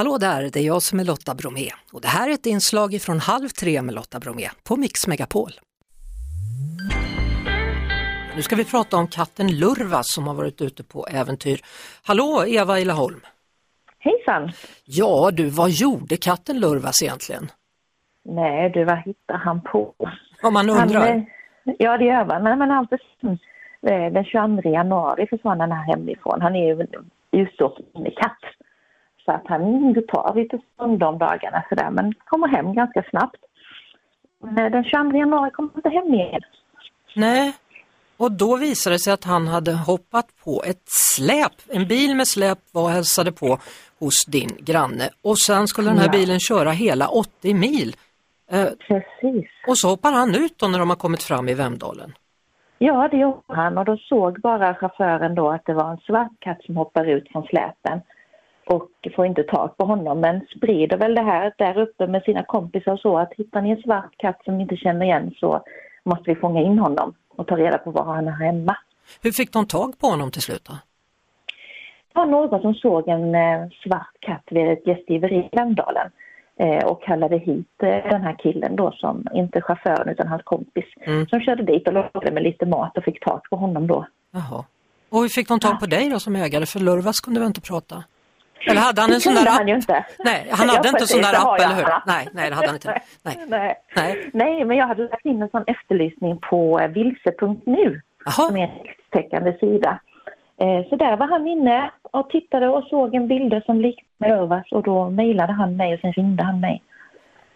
Hallå där, det är jag som är Lotta Bromé och det här är ett inslag från Halv tre med Lotta Bromé på Mix Megapol. Nu ska vi prata om katten Lurva som har varit ute på äventyr. Hallå Eva Ilaholm! Hejsan! Ja du, vad gjorde katten Lurvas egentligen? Nej du, vad hittar han på? Om man undrar. Han, ja det gör man, men alltid den 22 januari försvann han här hemifrån. Han är ju utstående katt. Så att han tar lite stund om dagarna sådär men kommer hem ganska snabbt. Den 22 januari kommer han inte hem igen. Nej, och då visade det sig att han hade hoppat på ett släp. En bil med släp var och hälsade på hos din granne och sen skulle den här ja. bilen köra hela 80 mil. Eh, Precis. Och så hoppar han ut då när de har kommit fram i Vemdalen. Ja, det gjorde han och då såg bara chauffören då att det var en svart katt som hoppar ut från släpen och får inte tag på honom men sprider väl det här där uppe med sina kompisar och så att hittar ni en svart katt som ni inte känner igen så måste vi fånga in honom och ta reda på var han är hemma. Hur fick de tag på honom till slut då? Det var någon som såg en eh, svart katt vid ett gästgiveri i Vemdalen eh, och kallade hit eh, den här killen då som, inte chauffören utan hans kompis, mm. som körde dit och lockade med lite mat och fick tag på honom då. Jaha. Och hur fick de tag på ja. dig då som ägare? För Lurvas kunde väl inte prata? Eller hade han en sån där app? Han inte. Nej, han hade inte en sån där app, eller hur? Nej, nej, det hade han inte. Nej. nej. Nej. nej, men jag hade lagt in en sån efterlysning på vilse.nu som är en täckande sida. Eh, så där var han inne och tittade och såg en bild som liknade Örvas och då mejlade han mig och sen ringde han mig.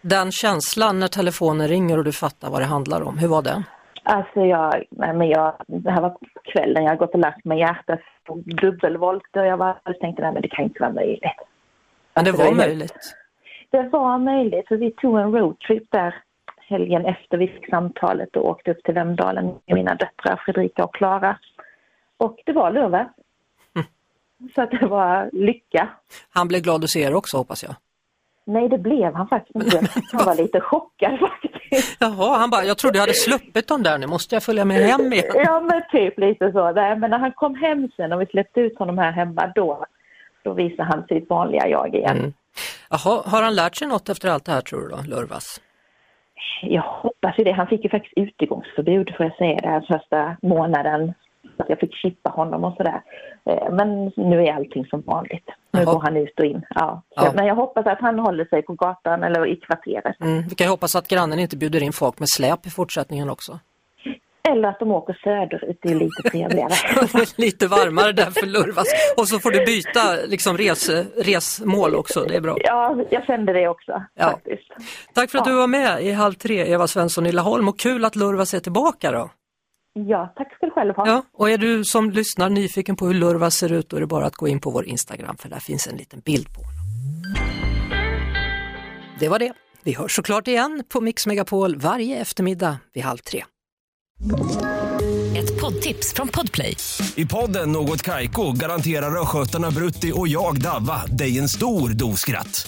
Den känslan när telefonen ringer och du fattar vad det handlar om, hur var den? Alltså jag, nej men jag, det här var kvällen, jag har gått och lagt mig hjärtat dubbelvolt och jag var, jag tänkte nej men det kan inte vara möjligt. Men det alltså, var möjligt? Det var möjligt, för vi tog en roadtrip där helgen efter vi fick samtalet och åkte upp till Vemdalen med mina döttrar Fredrika och Klara. Och det var lördag. Mm. Så att det var lycka. Han blev glad att se er också hoppas jag. Nej, det blev han faktiskt inte. Han var lite chockad faktiskt. Jaha, han bara, jag trodde jag hade sluppit dem där, nu måste jag följa med hem igen. Ja, men typ lite så. Där. Men när han kom hem sen och vi släppte ut honom här hemma, då, då visade han sitt vanliga jag igen. Mm. Jaha, har han lärt sig något efter allt det här tror du då, Lurvas? Jag hoppas ju det. Han fick ju faktiskt utegångsförbud får jag säga det första månaden att jag fick chippa honom och sådär. Eh, men nu är allting som vanligt. Nu Jaha. går han ut och in. Ja. ja. Men jag hoppas att han håller sig på gatan eller i kvarteret. Mm. Vi kan hoppas att grannen inte bjuder in folk med släp i fortsättningen också. Eller att de åker söderut, det är lite trevligare. lite varmare där för Lurvas. Och så får du byta liksom res, resmål också, det är bra. Ja, jag kände det också ja. faktiskt. Tack för att ja. du var med i Halv tre, Eva Svensson i Laholm och kul att Lurvas är tillbaka då. Ja, tack ska du själv ha. Ja, och är du som lyssnar nyfiken på hur Lurva ser ut då är det bara att gå in på vår Instagram för där finns en liten bild på honom. Det var det. Vi hörs såklart igen på Mix Megapol varje eftermiddag vid halv tre. Ett poddtips från Podplay. I podden Något Kaiko garanterar östgötarna Brutti och jag, Davva, dig en stor dos skratt.